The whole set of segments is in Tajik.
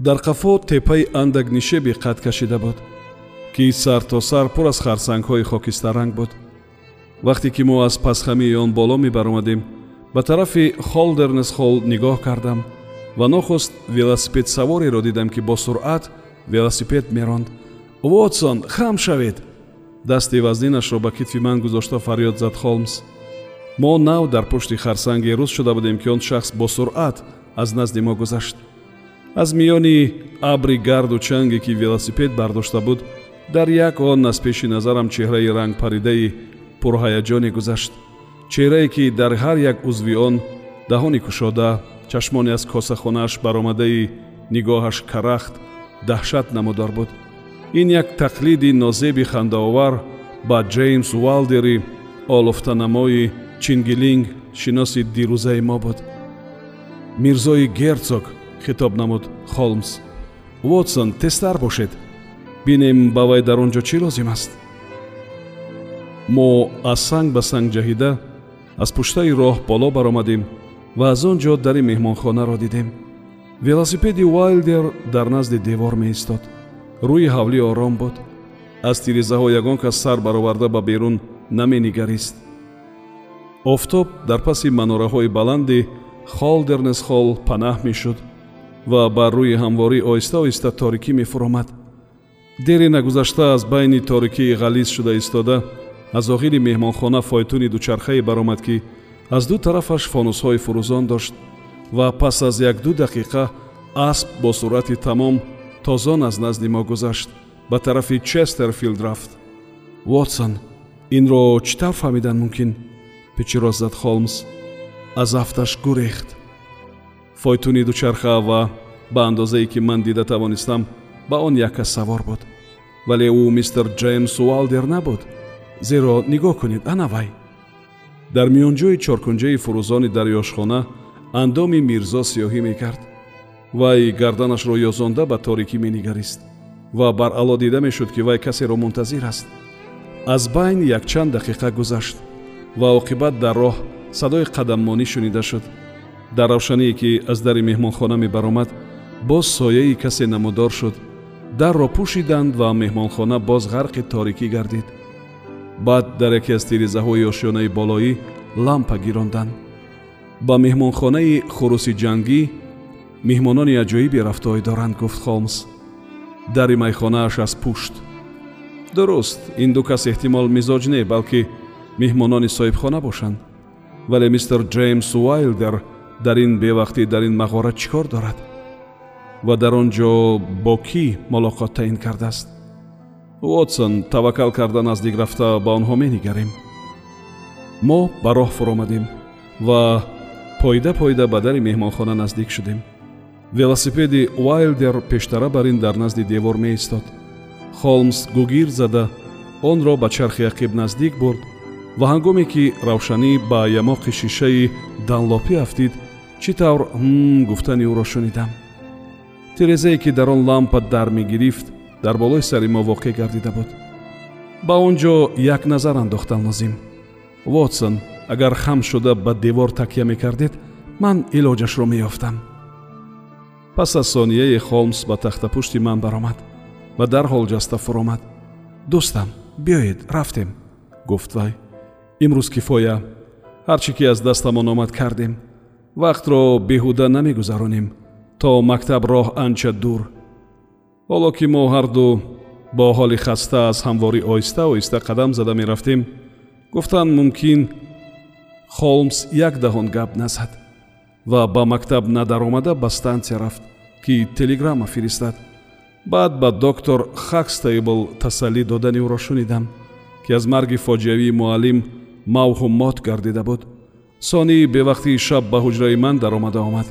дар қафо теппаи андак нишеби қад кашида буд ки сар то сар пур аз харсангҳои хокистаранг буд. Вақте ки мо аз пасхамии он боло мебаромадем ба тарафи холдернесхолл нигоҳ кардам ва нохуст велосипедсавореро дидам ки бо суръат велосипед меронд. Вотсон хам шавед! Дасти вазнинашро ба китфи ман гузошта фарёд зад холмс. Мо нав дар пушти харсанге рӯз шуда будем ки он шахс бо суръат аз назди мо гузашт аз миёни абри гарду чанге ки велосипед бардошта буд дар як он аз пеши назарам чеҳраи рангпаридаи пурҳаяҷоне гузашт. Чеҳрае ки дар ҳар як узви он даҳони кушода чашмоне аз косахонааш баромадаи нигоҳаш карахт даҳшат намудор буд. Ин як тақлиди нозеби хандаовар ба ҷеймс уалдери олуфтанамои чингилинг шиноси дирӯзаи мо буд. Мирзои герцог хитоб намуд холмс. Вотсон тезтар бошед. Бинем ба вай дар он ҷо чӣ лозим аст? Мо аз санг ба санг ҷаҳида аз пуштаи роҳ боло баромадем ва аз он ҷо дари меҳмонхонаро дидем. Велосипеди уайлдер дар назди девор меистод. Рӯи ҳавлӣ ором буд. Аз тирезаҳо ягон кас сар бароварда ба берун наменигарист. Офтоб дар паси манораҳои баланди холдернесхолл панаҳ мешуд ва бар рӯи ҳамворӣ оҳиста оҳиста торикӣ мефуромад. Дере нагузашта аз байни торикии ғализ шуда истода аз охири меҳмонхона фойтуни дучархае баромад ки аз ду тарафаш фонусҳои фурӯзон дошт ва пас аз як-ду дақиқа асп бо суръати тамом тозон аз назди мо гузашт ба тарафи честерфилд рафт. Вотсон инро чӣ тавр фаҳмидан мумкин пичироз зад холмс. Аз афташ гурехт фойтуни дучарха ва ба андозае ки ман дида тавонистам ба он якка савор буд. Вале ӯ мистер ҷеймс уалдер набуд. Зеро нигоҳ кунед ана вай. Дар миёнҷои чоркунҷаи фурӯзони дарёшхона андоми мирзо сиёҳӣ мекард. Вай гарданашро ёзонда ба торикӣ менигарист ва баръало дида мешуд ки вай касеро мунтазир аст. Аз байн якчанд дақиқа гузашт ва оқибат дар роҳ садои қадаммонӣ шунида шуд дар равшание ки аз дари меҳмонхона мебаромад боз сояи касе намудор шуд. Дарро пӯшиданд ва меҳмонхона боз ғарқи торикӣ гардид. Баъд дар яке аз тирезаҳои ошёнаи болоӣ лампа гиронданд. Ба меҳмонхонаи хуруси ҷангӣ меҳмонони аҷоибе рафтои доранд гуфт холмс. Дари майхонааш аз пушт. Дуруст ин ду кас эҳтимол мизоҷ не балки меҳмонони соҳибхона бошанд. Вале мистер ҷеймс уайлдер дар ин бевақтӣ дар ин мағора чӣ кор дорад? Ва дар он ҷо бо кӣ мулоқот таъин кардааст? Вотсон таваккал карда наздик рафта ба онҳо менигарем мо ба роҳ фуромадем ва пойда пойда ба дари меҳмонхона наздик шудем. Велосипеди уайлдер пештара бар ин дар назди девор меистод. Холмс гугир зада онро ба чархи ақиб наздик бурд ва ҳангоме ки равшанӣ ба ямоқи шишаи данлопӣ афтид чӣ тавр? Гуфтани ӯро шунидам. Тирезае ки дар он лампа дар мегирифт дар болои сари мо воқеъ гардида буд. Ба он ҷо як назар андохтан лозим. Вотсон агар хам шуда ба девор такя мекардед ман илоҷашро меёфтам. Пас аз сонияе холмс ба тахтапушти ман баромад ва дарҳол ҷаста фуромад. Дӯстам биёед рафтем гуфт вай. Имрӯз кифоя. Ҳар чӣ ки аз дастамон омад кардем вақтро беҳуда намегузаронем то мактаб роҳ анча дур. Ҳоло ки мо ҳарду бо ҳоли хаста аз ҳамворӣ оҳиста оҳиста қадам зада мерафтем гуфтанд мумкин холмс як даҳон гап назад ва ба мактаб надаромада ба стансия рафт ки телеграмма фиристад. Баъд ба доктор хакстейбл тасаллӣ додани ӯро шунидам ки аз марги фоҷиавии муаллим мавҳу мот гардида буд сонии бевақтии шаб ба ҳуҷраи ман даромада омад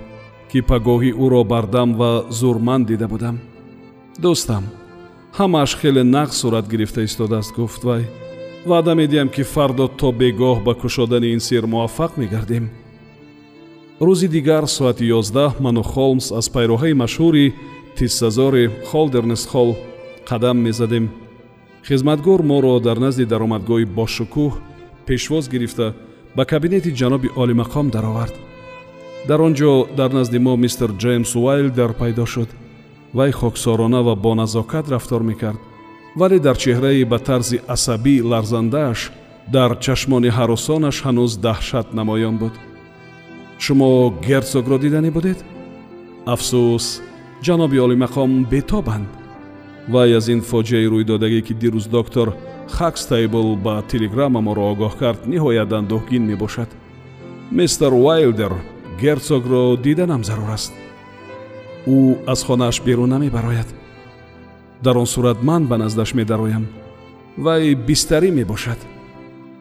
ки пагоҳи ӯро бардам ва зурманд дида будам. Дӯстам ҳамааш хеле нағз сурат гирифта истодааст гуфт вай. Ваъда медиҳам ки фардо то бегоҳ ба кушодани ин сир муваффақ мегардем. Рӯзи дигар соати ёздаҳ ману холмс аз пайроҳаи машҳури тиссазори холдернес холл қадам мезадем. Хизматгор моро дар назди даромадгоҳи бошукӯҳ пешвоз гирифта ба кабинети ҷаноби олимақом даровард. Дар он ҷо дар назди мо мистер ҷеймс уайлдер пайдо шуд. Вай хоксорона ва боназокат рафтор мекард. Вале дар чеҳраи ба тарзи асабӣ ларзандааш дар чашмони ҳаросонаш ҳанӯз даҳшат намоён буд. Шумо герцогро диданӣ будед? Афсӯс ҷаноби олимақом бетобанд. Вай аз ин фоҷиаи рӯйдодагӣ ки дирӯз доктор хакстейбл ба телеграмма моро огоҳ кард. Ниҳоят андӯҳгин мебошад. Мистер уайлдер герцогро диданам зарур аст. Ӯ аз хонааш берун намебарояд. Дар он сурат ман ба наздаш медароям. Вай бистарӣ мебошад.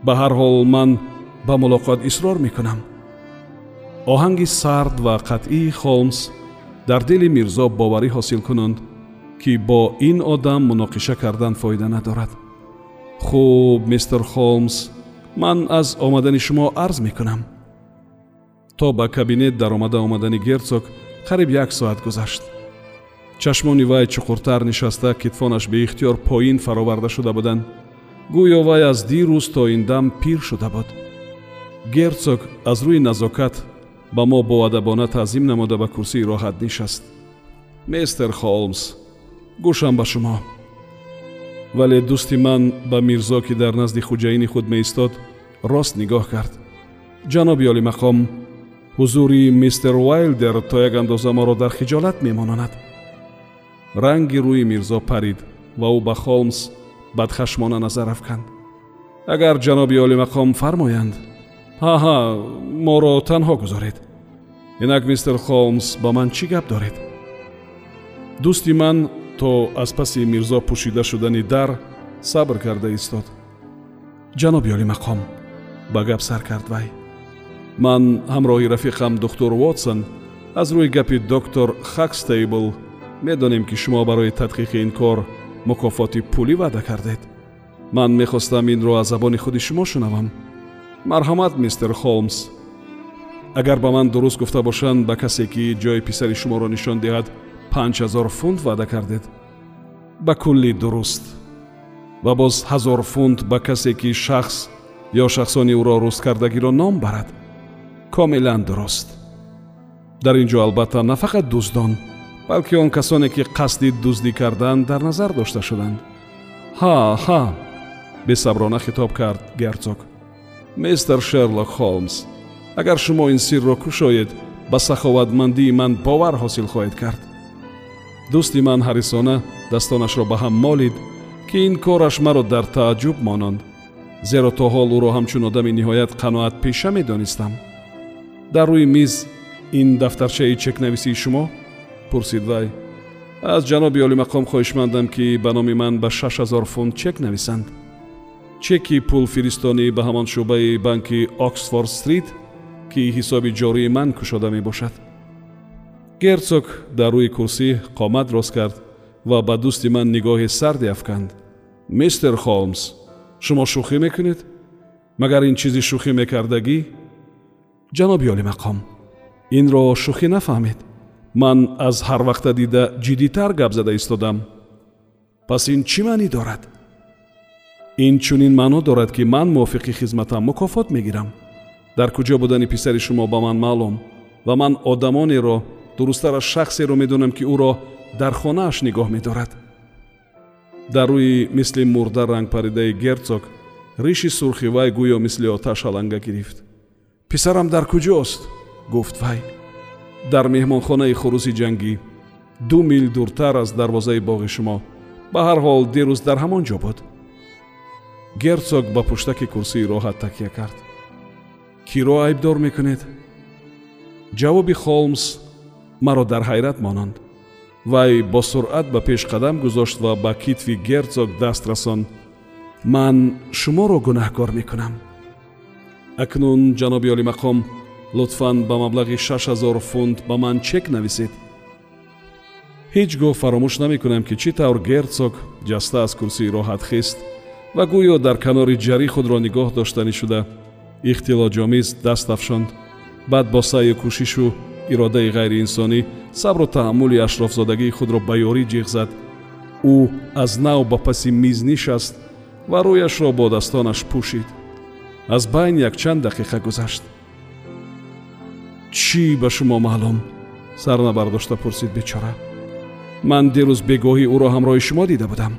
Ба ҳар ҳол ман ба мулоқот исрор мекунам. Оҳанги сард ва қатъии холмс дар дили мирзо боварӣ ҳосил кунанд ки бо ин одам муноқиша кардан фоида надорад хуб мистер холмс. Ман аз омадани шумо арз мекунам. То ба кабинет даромада омадани герцог қариб як соат гузашт. Чашмони вай чуқуртар нишаста китфонаш беихтиёр поин фароварда шуда буданд. Гӯё вай аз дирӯз то ин дам пир шуда буд. Герцог аз рӯи назокат ба мо боадабона таъзим намуда ба курсии роҳат нишаст. Мистер холмс гӯшам ба шумо вале дӯсти ман ба мирзо ки дар назди хуҷаини худ меистод рост нигоҳ кард. Ҷаноби олимақом ҳузури мистер уайлдер то як андоза моро дар хиҷолат мемононад. Ранги рӯи мирзо парид ва ӯ ба холмс бадхашмона назар афканд. Агар ҷаноби олимақом фармоянд ҳаҳа моро танҳо гузоред. Инак мистер холмс ба ман чӣ гап доред? Дӯсти ман то аз паси мирзо пӯшида шудани дар сабр карда истод. Ҷаноби олимақом ба гап сар кард вай. Ман ҳамроҳи рафиқам духтур вотсон аз рӯи гапи доктор хакстейбл медонем ки шумо барои тадқиқи ин кор мукофоти пулӣ ваъда кардед. Ман мехостам инро аз забони худи шумо шунавам. Марҳамат мистер холмс. Агар ба ман дуруст гуфта бошанд ба касе ки ҷои писари шуморо нишон диҳад панҷ ҳазор фунт ваъда кардед. Ба кулли дуруст. Ва боз ҳазор фунт ба касе ки шахс ё шахсони ӯро рӯзкардагиро ном барад. Комилан дуруст. Дар ин ҷо албатта на фақат дуздон балки он касоне ки қасди дуздӣ карданд дар назар дошта шуданд. Ҳа ҳа бесаброна хитоб кард герцог. Мистер шерлок холмс агар шумо ин сирро кушоед ба саховатмандии ман бовар ҳосил хоҳед кард дӯсти ман ҳарисона дастонашро ба ҳам молид ки ин кораш маро дар тааҷҷуб мононд зеро то ҳол ӯро ҳамчун одами ниҳоят қаноатпеша медонистам. Дар рӯи миз ин дафтарчаи чекнависии шумо? Пурсид вай. Аз ҷаноби олимақом хоҳишмандам ки ба номи ман ба шаш ҳазор фунт чек нависанд. Чеки пулфиристонӣ ба ҳамон шӯъбаи банки оксфорд стрит ки ҳисоби ҷории ман кушода мебошад герцог дар рӯи курсӣ қомат рост кард ва ба дӯсти ман нигоҳи сарде афканд. Мистер холмс шумо шӯхӣ мекунед? Магар ин чизи шӯхӣ мекардагӣ? Ҷаноби олимақом инро шӯхӣ нафаҳмед. Ман аз ҳарвақта дида ҷиддитар гап зада истодам. Пас ин чӣ маънӣ дорад? Ин чунин маъно дорад ки ман мувофиқи хизматам мукофот мегирам. Дар куҷо будани писари шумо ба ман маълум ва ман одамонеро дурусттараш шахсеро медонам ки ӯро дар хонааш нигоҳ медорад. Дар рӯи мисли мурда рангпаридаи герцог риши сурхи вай гӯё мисли оташ аланга гирифт. Писарам дар куҷост? гуфт вай. Дар меҳмонхонаи хурузи ҷангӣ ду мил дуртар аз дарвозаи боғи шумо ба ҳар ҳол дирӯз дар ҳамон ҷо буд герцог ба пуштаки курсии роҳат такя кард. Киро айбдор мекунед? Ҷавоби холмс маро дар ҳайрат монанд. Вай бо суръат ба пеш қадам гузошт ва ба китфи герцог даст расонд ман шуморо гунаҳкор мекунам акнун ҷаноби олимақом лутфан ба маблағи шаш ҳазор фунт ба ман чек нависед. Ҳеҷ гоҳ фаромӯш намекунам ки чӣ тавр герцог ҷаста аз курсии роҳат хист ва гӯё дар канори ҷарӣ худро нигоҳ доштанӣ шуда ихтилоҷомиз даст афшонд. Баъд бо сайю кӯшишу иродаи ғайриинсонӣ сабру таҳаммули ашрофзодагии худро ба ёрӣ ҷиғ зад. Ӯ аз нав ба паси миз нишаст ва рӯяшро бо дастонаш пӯшид. Аз байн якчанд дақиқа гузашт. Чӣ ба шумо маълум сар набардошта пурсид бечора. Ман дирӯз бегоҳӣ ӯро ҳамроҳи шумо дида будам.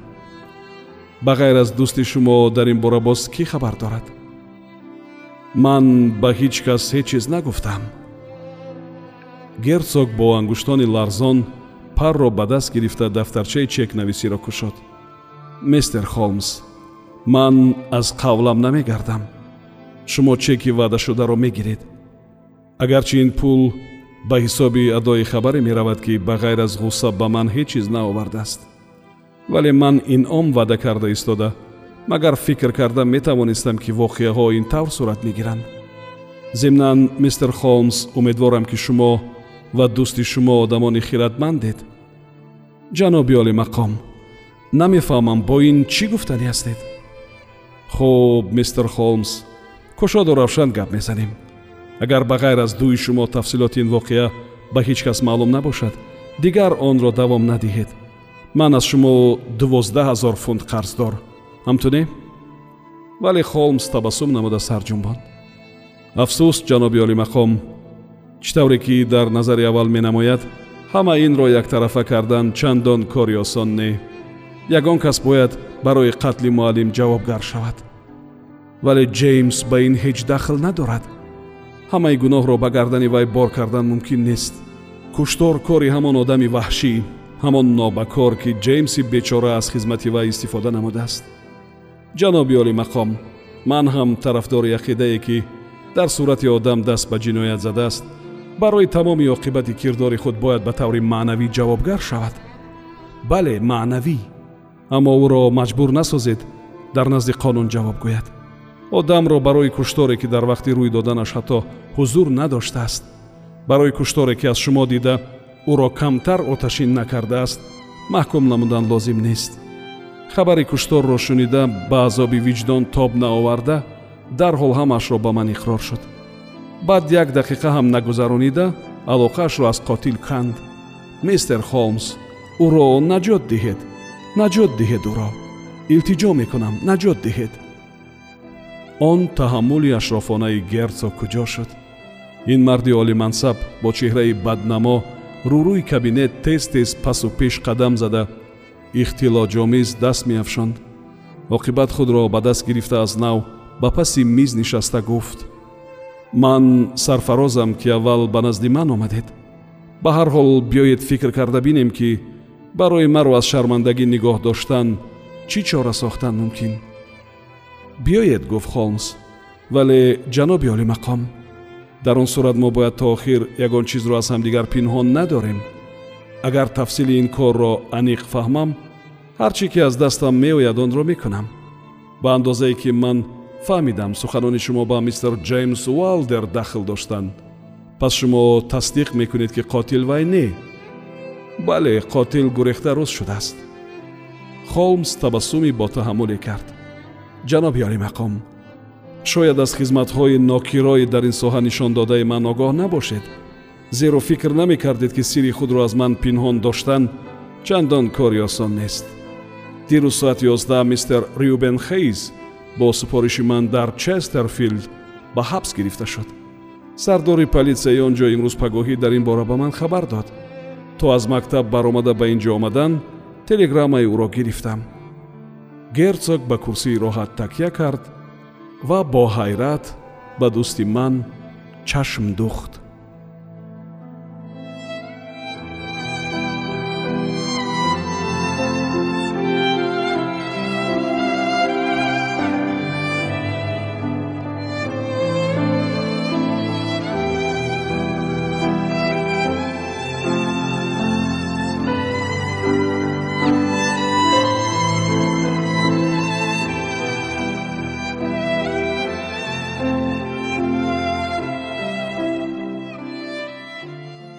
Ба ғайр аз дӯсти шумо дар ин бора боз кӣ хабар дорад? Ман ба ҳеҷ кас ҳеҷ чиз нагуфтам герцог бо ангуштони ларзон парро ба даст гирифта дафтарчаи чекнависиро кушод мистер холмс ман аз қавлам намегардам. Шумо чеки ваъдашударо мегиред. Агарчи ин пул ба ҳисоби адои хабаре меравад ки ба ғайр аз ғусса ба ман ҳеҷ чиз наовардааст. Вале ман инъом ваъда карда истода. Магар фикр карда метавонистам ки воқеаҳо ин тавр сурат мегиранд. Зимнан мистер холмс умедворам ки шумо ва дӯсти шумо одамони хиратмандед? Ҷаноби олимақом намефаҳмам бо ин чӣ гуфтанӣ ҳастед? Хуб мистер холмс кушоду равшан гап мезанем. Агар ба ғайр аз дуи шумо тафсилоти ин воқеа ба ҳеҷ кас маълум набошад дигар онро давом надиҳед. Ман аз шумо дувоздаҳ ҳазор фунт қарздор. Ҳамтуне? Вале холмс табассум намуда сар ҷумбонд афсӯс ҷаноби олимақом чӣ тавре ки дар назари аввал менамояд ҳама инро яктарафа кардан чандон кори осон не. Ягон кас бояд барои қатли муаллим ҷавобгар шавад. Вале ҷеймс ба ин ҳеҷ дахл надорад. Ҳамаи гуноҳро ба гардани вай бор кардан мумкин нест. Куштор кори ҳамон одами ваҳшӣ ҳамон нобакор ки ҷеймси бечора аз хизмати вай истифода намудааст. Ҷаноби олимақом ман ҳам тарафдори ақидае ки дар сурати одам даст ба ҷиноят задааст барои тамоми оқибати кирдори худ бояд ба таври маънавӣ ҷавобгар шавад. Бале маънавӣ. Аммо ӯро маҷбур насозед дар назди қонун ҷавоб гӯяд. Одамро барои кушторе ки дар вақти рӯй доданаш ҳатто ҳузур надоштааст барои кушторе ки аз шумо дида ӯро камтар оташин накардааст маҳкум намудан лозим нест. Хабари кушторро шунида ба азоби виҷдон тоб наоварда дарҳол ҳамаашро ба ман иқрор шуд баъд як дақиқа ҳам нагузаронида алоқаашро аз қотил канд. Мистер холмс ӯро наҷот диҳед наҷот диҳед ӯро илтиҷо мекунам наҷот диҳед он таҳаммули ашрофонаи герцог куҷо шуд. Ин марди олимансаб бо чеҳраи баднамо рӯрӯи кабинет тез тез пасу пеш қадам зада ихтилоҷомиз даст меафшонд. Оқибат худро ба даст гирифта аз нав ба паси миз нишаста гуфт ман сарфарозам ки аввал ба назди ман омадед. Ба ҳар ҳол биёед фикр карда бинем ки барои маро аз шармандагӣ нигоҳ доштан чӣ чора сохтан мумкин? Биёед гуфт холмс вале ҷаноби олимақом. Дар он сурат мо бояд то охир ягон чизро аз ҳамдигар пинҳон надорем. Агар тафсили ин корро аниқ фаҳмам ҳар чӣ ки аз дастам меояд онро мекунам. Ба андозае ки ман фаҳмидам суханони шумо ба мистер ҷеймс уалдер дахл доштанд. Пас шумо тасдиқ мекунед ки қотил вай не? Бале қотил гурехта рӯз шудааст. Холмс табассуми ботаҳаммуле кард. Ҷаноби олимақом шояд аз хизматҳои нокирои дар ин соҳа нишондодаи ман огоҳ набошед. Зеро фикр намекардед ки сирри худро аз ман пинҳон доштан чандон кори осон нест. Дирӯз соати ёздаҳ мистер рюбен хейз бо супориши ман дар честерфилд ба ҳабс гирифта шуд. Сардори полисияи он ҷо имрӯз пагоҳӣ дар ин бора ба ман хабар дод. То аз мактаб баромада ба ин ҷо омадан телеграммаи ӯро гирифтам. Герцог ба курсии роҳат такя кард ва бо ҳайрат ба дӯсти ман чашм духт